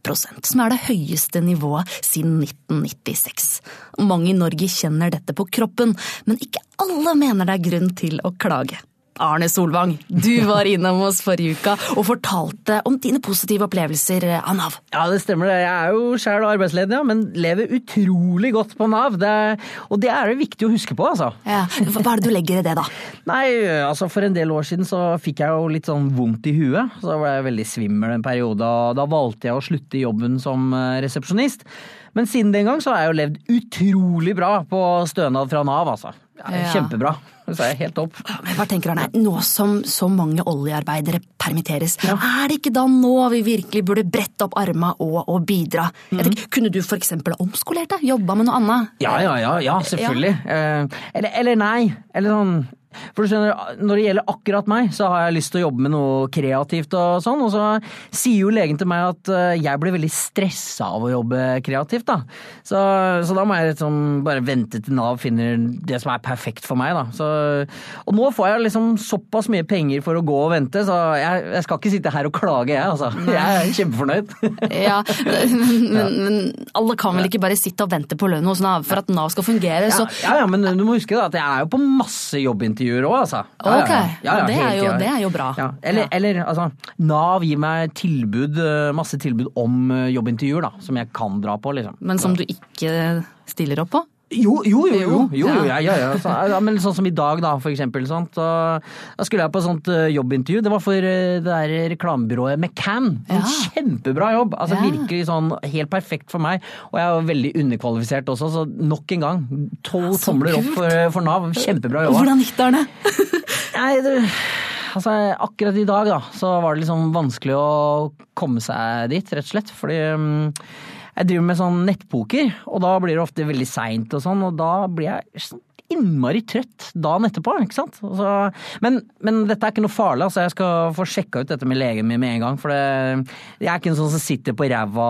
som er det høyeste nivået siden 1996. Mange i Norge kjenner dette på kroppen, men ikke alle mener det er grunn til å klage. Arne Solvang, du var innom oss forrige uka og fortalte om dine positive opplevelser av Nav. Ja, det stemmer det. Jeg er jo sjæl arbeidsledig, ja, men lever utrolig godt på Nav. Det, og det er det viktig å huske på, altså. Ja, hva er det du legger i det, da? Nei, altså for en del år siden så fikk jeg jo litt sånn vondt i huet. Så var jeg veldig svimmel en periode, og da valgte jeg å slutte i jobben som eh, resepsjonist. Men siden den gang så har jeg jo levd utrolig bra på stønad fra Nav, altså. Ja, Ja. Kjempebra. Det er helt opp. Men hva tenker Arne, nå som så mange oljearbeidere permitteres, er det ikke da nå vi virkelig burde brette opp arma og, og bidra? Jeg tenker, kunne du eksempel ha omskolert deg, jobba med noe annet? Ja, ja, ja, ja selvfølgelig. Eh, eller, eller nei. Eller sånn For du skjønner, Når det gjelder akkurat meg, så har jeg lyst til å jobbe med noe kreativt. Og sånn, og så sier jo legen til meg at eh, jeg blir veldig stressa av å jobbe kreativt. da. Så, så da må jeg liksom bare vente til Nav finner det som er perfekt for meg. da. Så, og nå får jeg liksom såpass mye penger for å gå og vente, så jeg, jeg skal ikke sitte her og klage, jeg. altså. Jeg er kjempefornøyd. Ja, men, men alle kan vel ikke bare sitte og vente på lønn hos Nav for at Nav skal fungere, så Ja, ja, men du må huske da, at jeg er jo på masse jobbintervjuer òg, altså. Ok, ja, det er jo- det er jo bra. Ja. Eller, Ja. eller altså, Nav gir meg tilbud, eh, masse tilbud om eh, jobbintervjuer, da, som jeg kan dra på, liksom. Men som du ikke stiller opp på? Jo, jo, jo. jo, jo, jo Ja. ja, ja, ja. Men sånn som i dag, da, for eksempel. Sånt, Så, da skulle jeg på et sånt eh, jobbintervju. Det var for eh, det der reklamebyrået McCann. En kjempebra jobb! Altså. Virkelig sånn helt perfekt for meg. Og jeg var veldig underkvalifisert også, så nok en gang. Tolv tomler opp for, for Nav. Kjempebra jobba. Hvordan gikk det, Arne? Nei, det, altså, akkurat i dag da, så var det liksom vanskelig å komme seg dit, rett og slett. Fordi mm, jeg driver med sånn nettpoker, og da blir det ofte veldig seint og sånn, og da blir jeg innmari trøtt dagen etterpå, ikke sant. Altså, men, men, dette er ikke noe farlig, altså. Jeg skal få sjekka ut dette med legen min med en gang. For det, jeg er ikke en sånn som sitter på ræva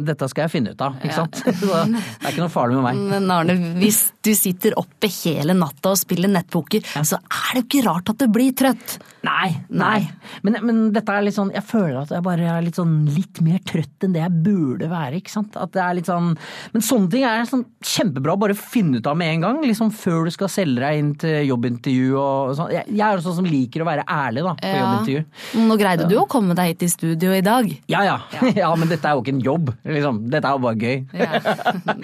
Dette skal jeg finne ut av, ikke ja. sant. Så det er ikke noe farlig med meg. Men Arne, hvis du sitter oppe hele natta og spiller nettpoker, ja. så er det jo ikke rart at du blir trøtt. Nei, nei. Men, men, dette er litt sånn Jeg føler at jeg bare er litt sånn litt mer trøtt enn det jeg burde være, ikke sant. At det er litt sånn Men sånne ting er sånn kjempebra å bare finne ut av med en gang. liksom før du skal selge deg inn til jobbintervju og sånn. Jeg er jo sånn som liker å være ærlig da, på ja. jobbintervju. Nå greide du å komme deg hit i studio i dag. Ja, ja. Ja, ja men dette er jo ikke en jobb. Liksom. Dette er jo bare gøy. Ja,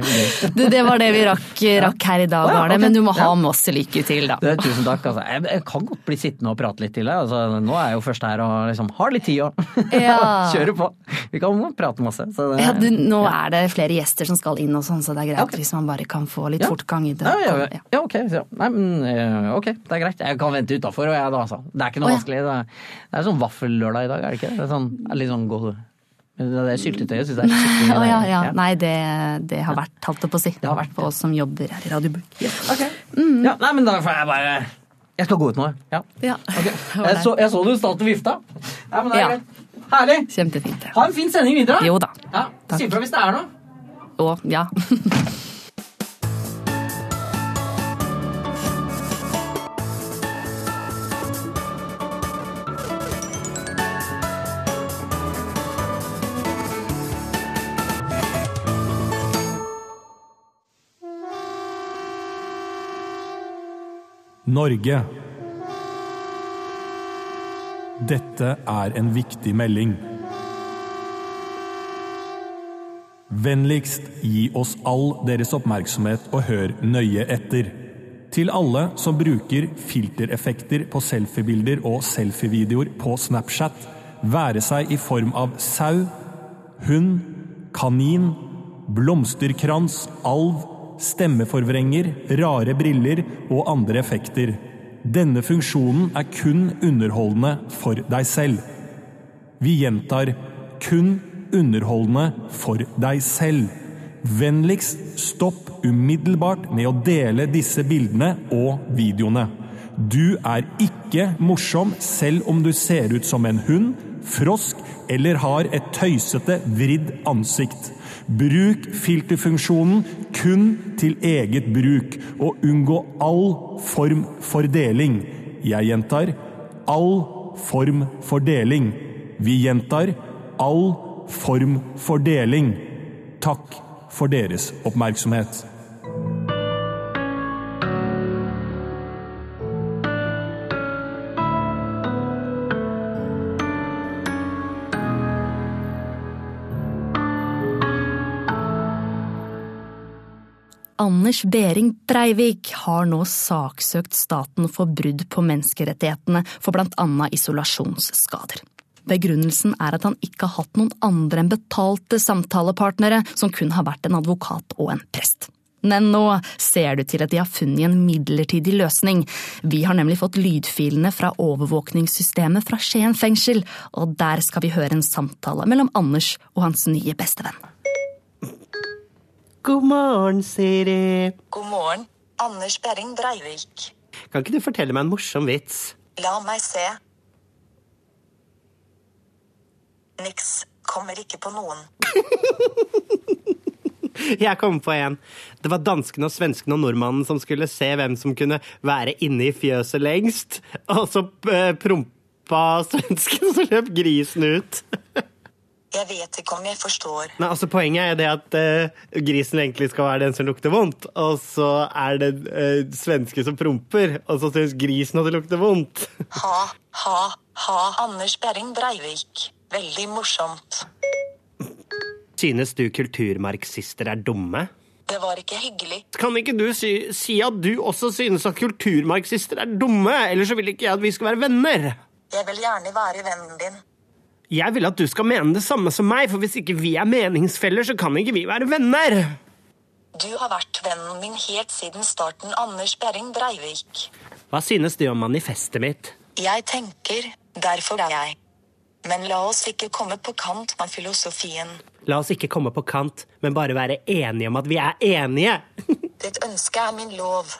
det, du, det var det vi rakk, rakk her i dag, Arne. Okay. Men du må ha masse lykke til, da. Det, tusen takk. Altså. Jeg, jeg, kan godt bli sittende og prate litt til deg. Altså, nå er jeg jo først her og liksom har litt tid og kjøre på. Vi kan prate masse. Det, du, nå er det flere gjester som skal inn og sånn, så det er greit okay. hvis man bare kan få litt fortgang i det. Ja, ja, ja. ja ok. Nei, men eh, ok, det er greit. Jeg kan vente utafor, jeg da, altså. Det er ikke noe oh, vanskelig. Det er, det er sånn vaffellørdag i dag, er det ikke? Det er sånn, litt sånn god det er syltetøyet syns jeg er skikkelig oh, ja, ja. Nei, det, det, har vært, holdt jeg på å si. Det har vært på oss som jobber her i Radio. Yeah. Okay. Mm. Ja, nei, men da får jeg bare Jeg skal gå ut nå, ja. ja. Okay. Jeg, så, jeg så du stalt og vifta. Nei, men det er ja. greit. Herlig. Kjempefint. Ha en fin sending videre. Jo da. Ja. Si ifra hvis det er noe. Å, ja. Norge. Dette er en viktig melding. Vennligst gi oss all deres oppmerksomhet og hør nøye etter. Til alle som bruker filtereffekter på selfiebilder og selfievideoer på Snapchat, være seg i form av sau, hund, kanin, blomsterkrans, alv, stemmeforvrenger, rare briller og andre effekter. Denne funksjonen er kun underholdende for deg selv. Vi gjentar kun underholdende for deg selv. Vennligst stopp umiddelbart med å dele disse bildene og videoene. Du er ikke morsom selv om du ser ut som en hund, frosk eller har et tøysete, vridd ansikt. Bruk filterfunksjonen kun til eget bruk, og unngå all form for deling. Jeg gjentar all form for deling. Vi gjentar all form for deling. Takk for deres oppmerksomhet. Anders Behring Breivik har nå saksøkt staten for brudd på menneskerettighetene for annet isolasjonsskader. Begrunnelsen er at han ikke har hatt noen andre enn betalte samtalepartnere, som kun har vært en advokat og en prest. Men nå ser det til at de har funnet en midlertidig løsning. Vi har nemlig fått lydfilene fra overvåkningssystemet fra Skien fengsel, og der skal vi høre en samtale mellom Anders og hans nye bestevenn. God morgen, Siri. God morgen, Anders Behring Breivik. Kan ikke du fortelle meg en morsom vits? La meg se. Niks. Kommer ikke på noen. Jeg kom på en. Det var danskene og svenskene og nordmannen som skulle se hvem som kunne være inne i fjøset lengst. Og så eh, prompa svensken, så løp grisen ut. Jeg vet ikke om jeg forstår. Nei, altså Poenget er det at uh, grisen egentlig skal være den som lukter vondt, og så er det uh, svenske som promper, og så syns grisen at det lukter vondt. ha, ha, ha. Anders Behring Breivik. Veldig morsomt. Synes du kulturmarxister er dumme? Det var ikke hyggelig. Kan ikke du si, si at du også synes at kulturmarxister er dumme? Ellers så vil ikke jeg at vi skal være venner. Jeg vil gjerne være vennen din. Jeg vil at du skal mene det samme som meg, for hvis ikke vi er meningsfeller, så kan ikke vi være venner. Du har vært vennen min helt siden starten, Anders Behring Breivik. Hva synes du om manifestet mitt? Jeg tenker, derfor er jeg. Men la oss ikke komme på kant med filosofien. La oss ikke komme på kant, men bare være enige om at vi er enige. Ditt ønske er min lov.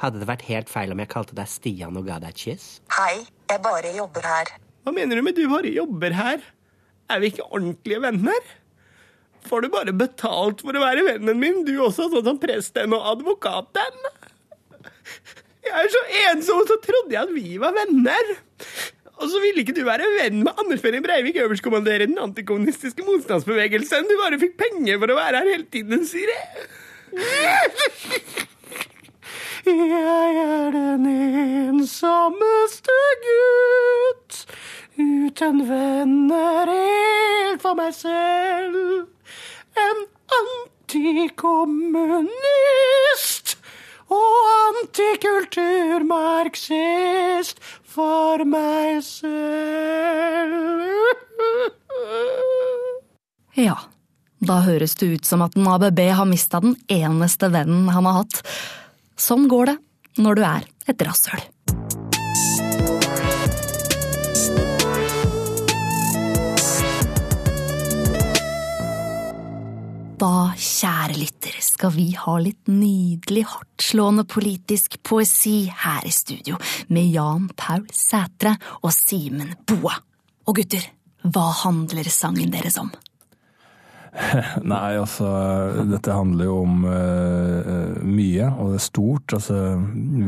Hadde det vært helt feil om jeg kalte deg Stian og ga deg et kyss? Hei, jeg bare jobber her. Hva mener du med du bare jobber her? Er vi ikke ordentlige venner? Får du bare betalt for å være vennen min, du også, sånn som presten og advokaten? Jeg er så ensom, så trodde jeg at vi var venner. Og så ville ikke du være venn med Anders Behring Breivik, øverstkommanderer den antikommunistiske motstandsbevegelsen. Du bare fikk penger for å være her hele tiden, Siri. Jeg er den ensommeste gutt uten venner helt for meg selv. En antikommunist og antikulturmarxist for meg selv. Ja, da høres det ut som at en ABB har mista den eneste vennen han har hatt. Sånn går det når du er et rasshøl. Da, kjære lytter, skal vi ha litt nydelig, hardtslående politisk poesi her i studio med Jan Paul Sætre og Simen Boa. Og gutter, hva handler sangen deres om? Nei, altså Dette handler jo om uh, mye, og det er stort. Altså,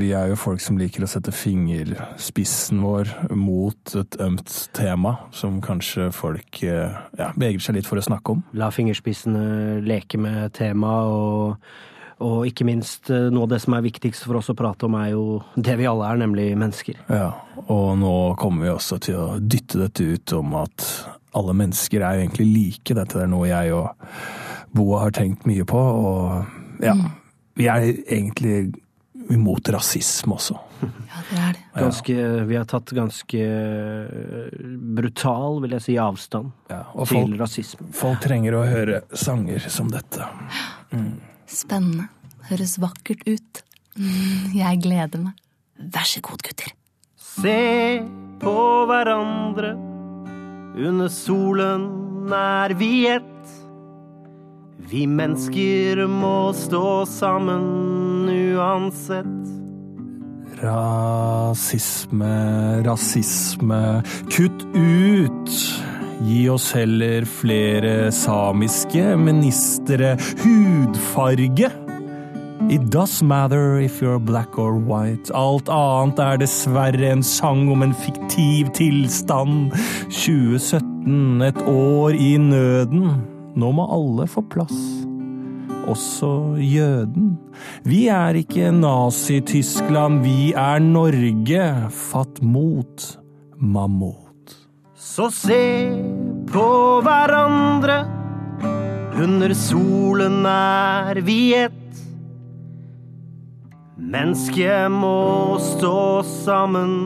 vi er jo folk som liker å sette fingerspissen vår mot et ømt tema, som kanskje folk uh, ja, beveger seg litt for å snakke om. La fingerspissene leke med temaet, og, og ikke minst uh, noe av det som er viktigst for oss å prate om, er jo det vi alle er, nemlig mennesker. Ja, og nå kommer vi også til å dytte dette ut om at alle mennesker er jo egentlig like. Dette er noe jeg og Boa har tenkt mye på. Og ja, vi er egentlig imot rasisme også. Ja, det er det. Ganske, vi har tatt ganske brutal, vil jeg si, avstand og til folk- rasisme. Folk trenger å høre sanger som dette. Mm. Spennende. Høres vakkert ut. Mm, Jeg gleder meg. Vær så god, gutter. Se på hverandre, under solen er vi ett. Vi mennesker må stå sammen uansett. Rasisme, rasisme, kutt ut! Gi oss heller flere samiske ministre. Hudfarge! It does matter if you're black or white. Alt annet er dessverre en sang om en fiktiv tilstand. 2017, et år i nøden. Nå må alle få plass. Også jøden. Vi er ikke Nazi-Tyskland, vi er Norge. Fatt mot, mammut. Så se på hverandre, under solen er vi ett. Mennesket må stå sammen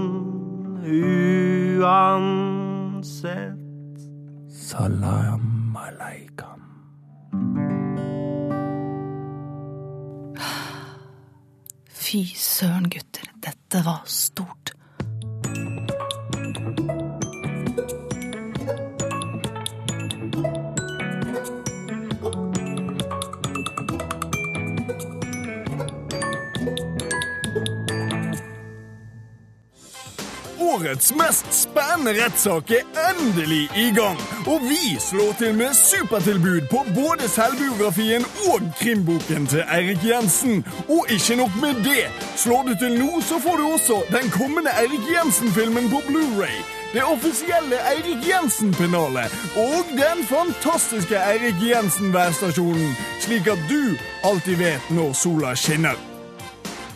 uansett. Salam aleikum. Fy søren, gutter. Dette var stort. Årets mest spennende rettssak er endelig i gang, og vi slår til med supertilbud på både selvbiografien og krimboken til Eirik Jensen. Og ikke nok med det. Slår du til nå, så får du også den kommende Eirik Jensen-filmen på Blu-ray. Det offisielle Eirik Jensen-pennalet og den fantastiske Eirik Jensen-værstasjonen, slik at du alltid vet når sola skinner.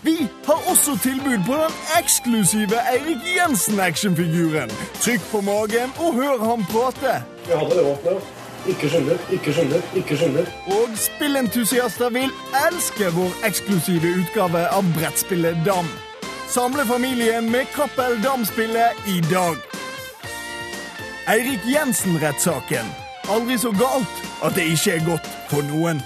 Vi har også tilbud på den eksklusive Eirik Jensen-actionfiguren. Trykk på magen og hør ham prate. Jeg hadde det våpenet. Ikke skjønner, ikke skjønner, ikke skjønner. Og spillentusiaster vil elske vår eksklusive utgave av brettspillet Dam. Samle familien med Cappell Dam-spillet i dag. Eirik Jensen-rettssaken. Aldri så galt at det ikke er godt for noen.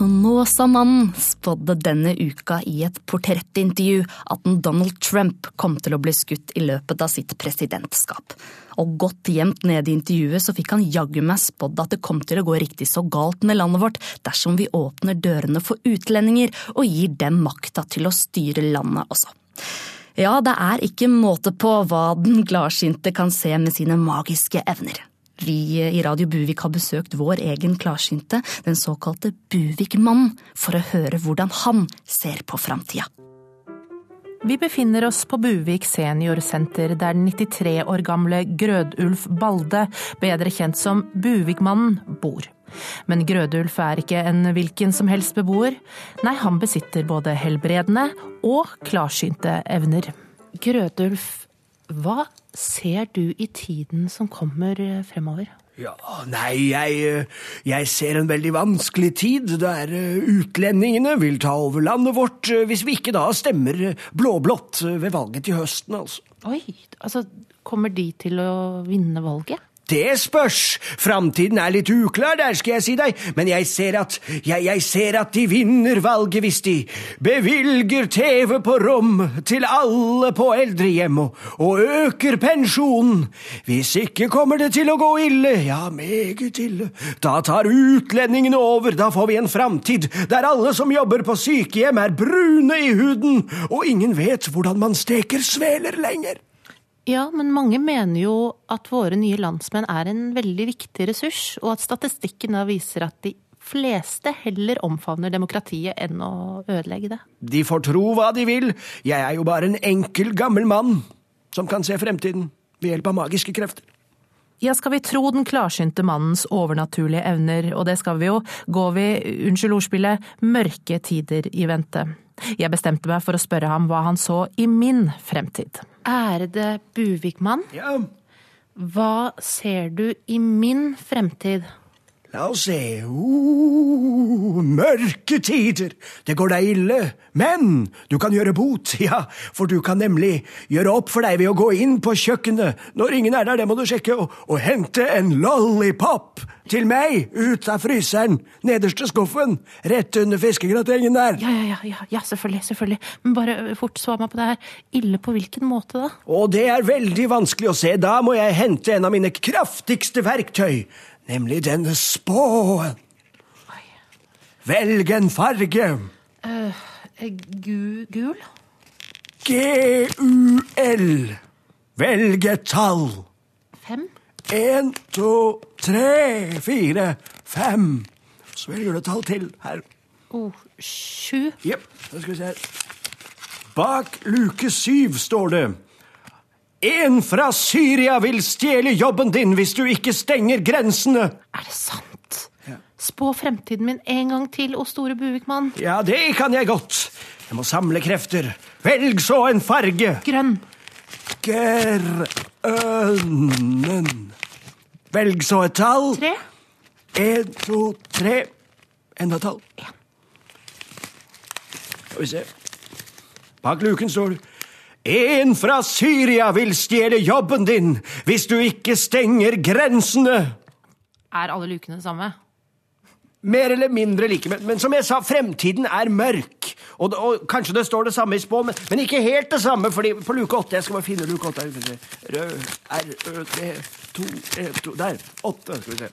Snåsamannen spådde denne uka i et portrettintervju at en Donald Trump kom til å bli skutt i løpet av sitt presidentskap. Og godt gjemt nede i intervjuet så fikk han jaggu meg spådd at det kom til å gå riktig så galt med landet vårt dersom vi åpner dørene for utlendinger og gir dem makta til å styre landet også. Ja, det er ikke måte på hva den gladsynte kan se med sine magiske evner. Vi i Radio Buvik har besøkt vår egen klarsynte, den såkalte Buvik-mannen, for å høre hvordan han ser på framtida. Vi befinner oss på Buvik seniorsenter, der den 93 år gamle Grødulf Balde, bedre kjent som Buvikmannen, bor. Men Grødulf er ikke en hvilken som helst beboer. Nei, han besitter både helbredende og klarsynte evner. Grødulf, hva ser du i tiden som kommer fremover? Ja, nei, jeg, jeg ser en veldig vanskelig tid, der utlendingene vil ta over landet vårt hvis vi ikke da stemmer blå-blått ved valget til høsten, altså. Oi, altså kommer de til å vinne valget? Det spørs. Framtiden er litt uklar der, skal jeg si deg, men jeg ser at, jeg, jeg ser at de vinner valget hvis de bevilger TV på rom til alle på eldrehjem og, og øker pensjonen. Hvis ikke kommer det til å gå ille, ja, meget ille. Da tar utlendingene over, da får vi en framtid der alle som jobber på sykehjem er brune i huden, og ingen vet hvordan man steker sveler lenger. Ja, men mange mener jo at våre nye landsmenn er en veldig viktig ressurs, og at statistikken da viser at de fleste heller omfavner demokratiet enn å ødelegge det. De får tro hva de vil, jeg er jo bare en enkel, gammel mann som kan se fremtiden ved hjelp av magiske krefter. Ja, skal vi tro den klarsynte mannens overnaturlige evner, og det skal vi jo, går vi, unnskyld ordspillet, mørke tider i vente. Jeg bestemte meg for å spørre ham hva han så i min fremtid. Ærede Buvikmann. Ja? Hva ser du i min fremtid? La oss se. Uh, mørke tider. Det går deg ille. Men du kan gjøre bot, ja, for du kan nemlig gjøre opp for deg ved å gå inn på kjøkkenet når ingen er der, det må du sjekke, og, og hente en lollipop til meg ut av fryseren, nederste skuffen, rett under fiskegratengen der. Ja, ja, ja, ja, selvfølgelig, selvfølgelig. Men bare fort svar meg på det her. Ille på hvilken måte, da? Og det er veldig vanskelig å se. Da må jeg hente en av mine kraftigste verktøy nemlig denne spåen. Velg en farge. Uh, gu, gul? G-u-l. Velg et tall. Fem? En, to, tre, fire, fem. Så velger du et tall til her. Oh, sju? Jepp. Da skal vi se her. Bak luke syv står det en fra Syria vil stjele jobben din hvis du ikke stenger grensene. Er det sant? Ja. Spå fremtiden min en gang til, O store Buvikmann. Ja, det kan jeg godt. Jeg må samle krefter. Velg så en farge. Grønn. Grønnen. Velg så et tall. Tre. En, to, tre. Enda et tall. Skal vi se. Bak luken står det en fra Syria vil stjele jobben din hvis du ikke stenger grensene. Er alle lukene det samme? Mer eller mindre like, men, men, som jeg sa, fremtiden er mørk. Og, og kanskje det står det samme i spå, men, men, ikke helt det samme, fordi på luke åtte Jeg skal bare finne luke åtte. Rød, R, Ø, d to, E, to Der. Åtte. Skal vi se.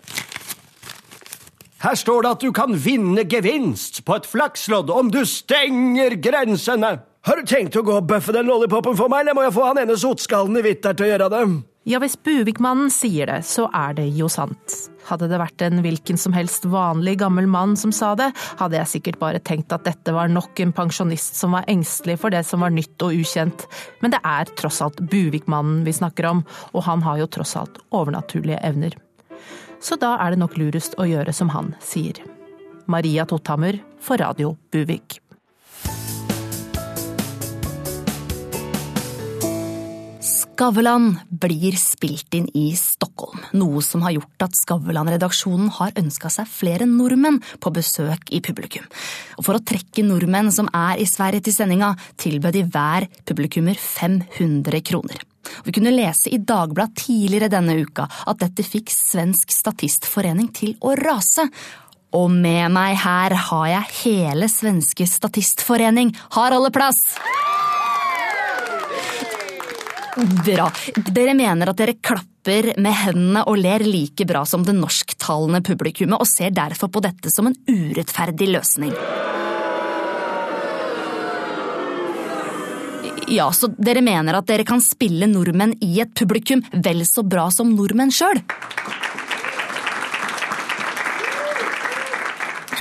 Her står det at du kan vinne gevinst på et flakslodd om du stenger grensene. Har du tenkt å gå og bøffe den lollipopen for meg, eller må jeg få han ene sotskallen i hvitt der til å gjøre det? Ja, hvis Buvikmannen sier det, så er det jo sant. Hadde det vært en hvilken som helst vanlig gammel mann som sa det, hadde jeg sikkert bare tenkt at dette var nok en pensjonist som var engstelig for det som var nytt og ukjent. Men det er tross alt Buvikmannen vi snakker om, og han har jo tross alt overnaturlige evner. Så da er det nok lurest å gjøre som han sier. Maria Totthammer for Radio Buvik. Skavlan blir spilt inn i Stockholm, noe som har gjort at Skavlan-redaksjonen har ønska seg flere nordmenn på besøk i publikum. Og For å trekke nordmenn som er i Sverige til sendinga, tilbød de hver publikummer 500 kroner. Vi kunne lese i Dagbladet tidligere denne uka at dette fikk Svensk Statistforening til å rase. Og med meg her har jeg hele Svenske Statistforening. Har alle plass? Bra. Dere mener at dere klapper med hendene og ler like bra som det norsktalende publikummet, og ser derfor på dette som en urettferdig løsning. Ja, så dere mener at dere kan spille nordmenn i et publikum vel så bra som nordmenn sjøl?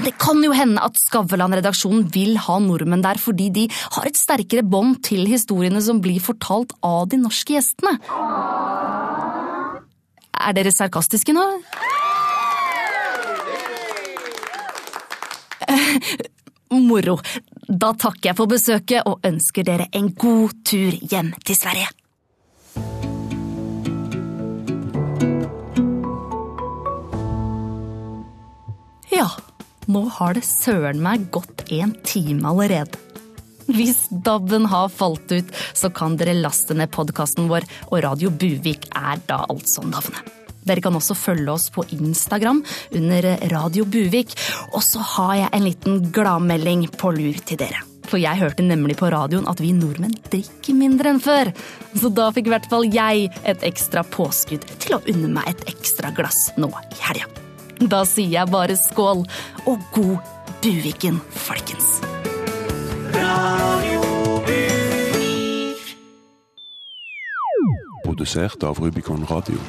Det kan jo hende at Skavlan-redaksjonen vil ha nordmenn der fordi de har et sterkere bånd til historiene som blir fortalt av de norske gjestene. Er dere sarkastiske nå? Moro. Da takker jeg for besøket og ønsker dere en god tur hjem til Sverige. Ja, nå har det søren meg gått en time allerede. Hvis DAB-en har falt ut, så kan dere laste ned podkasten vår, og Radio Buvik er da altså navnet. Dere kan også følge oss på Instagram under Radio Buvik. Og så har jeg en liten gladmelding på lur til dere. For jeg hørte nemlig på radioen at vi nordmenn drikker mindre enn før. Så da fikk i hvert fall jeg et ekstra påskudd til å unne meg et ekstra glass nå i helga. Da sier jeg bare skål, og god Buviken, folkens. Produsert av Rubicon Radio.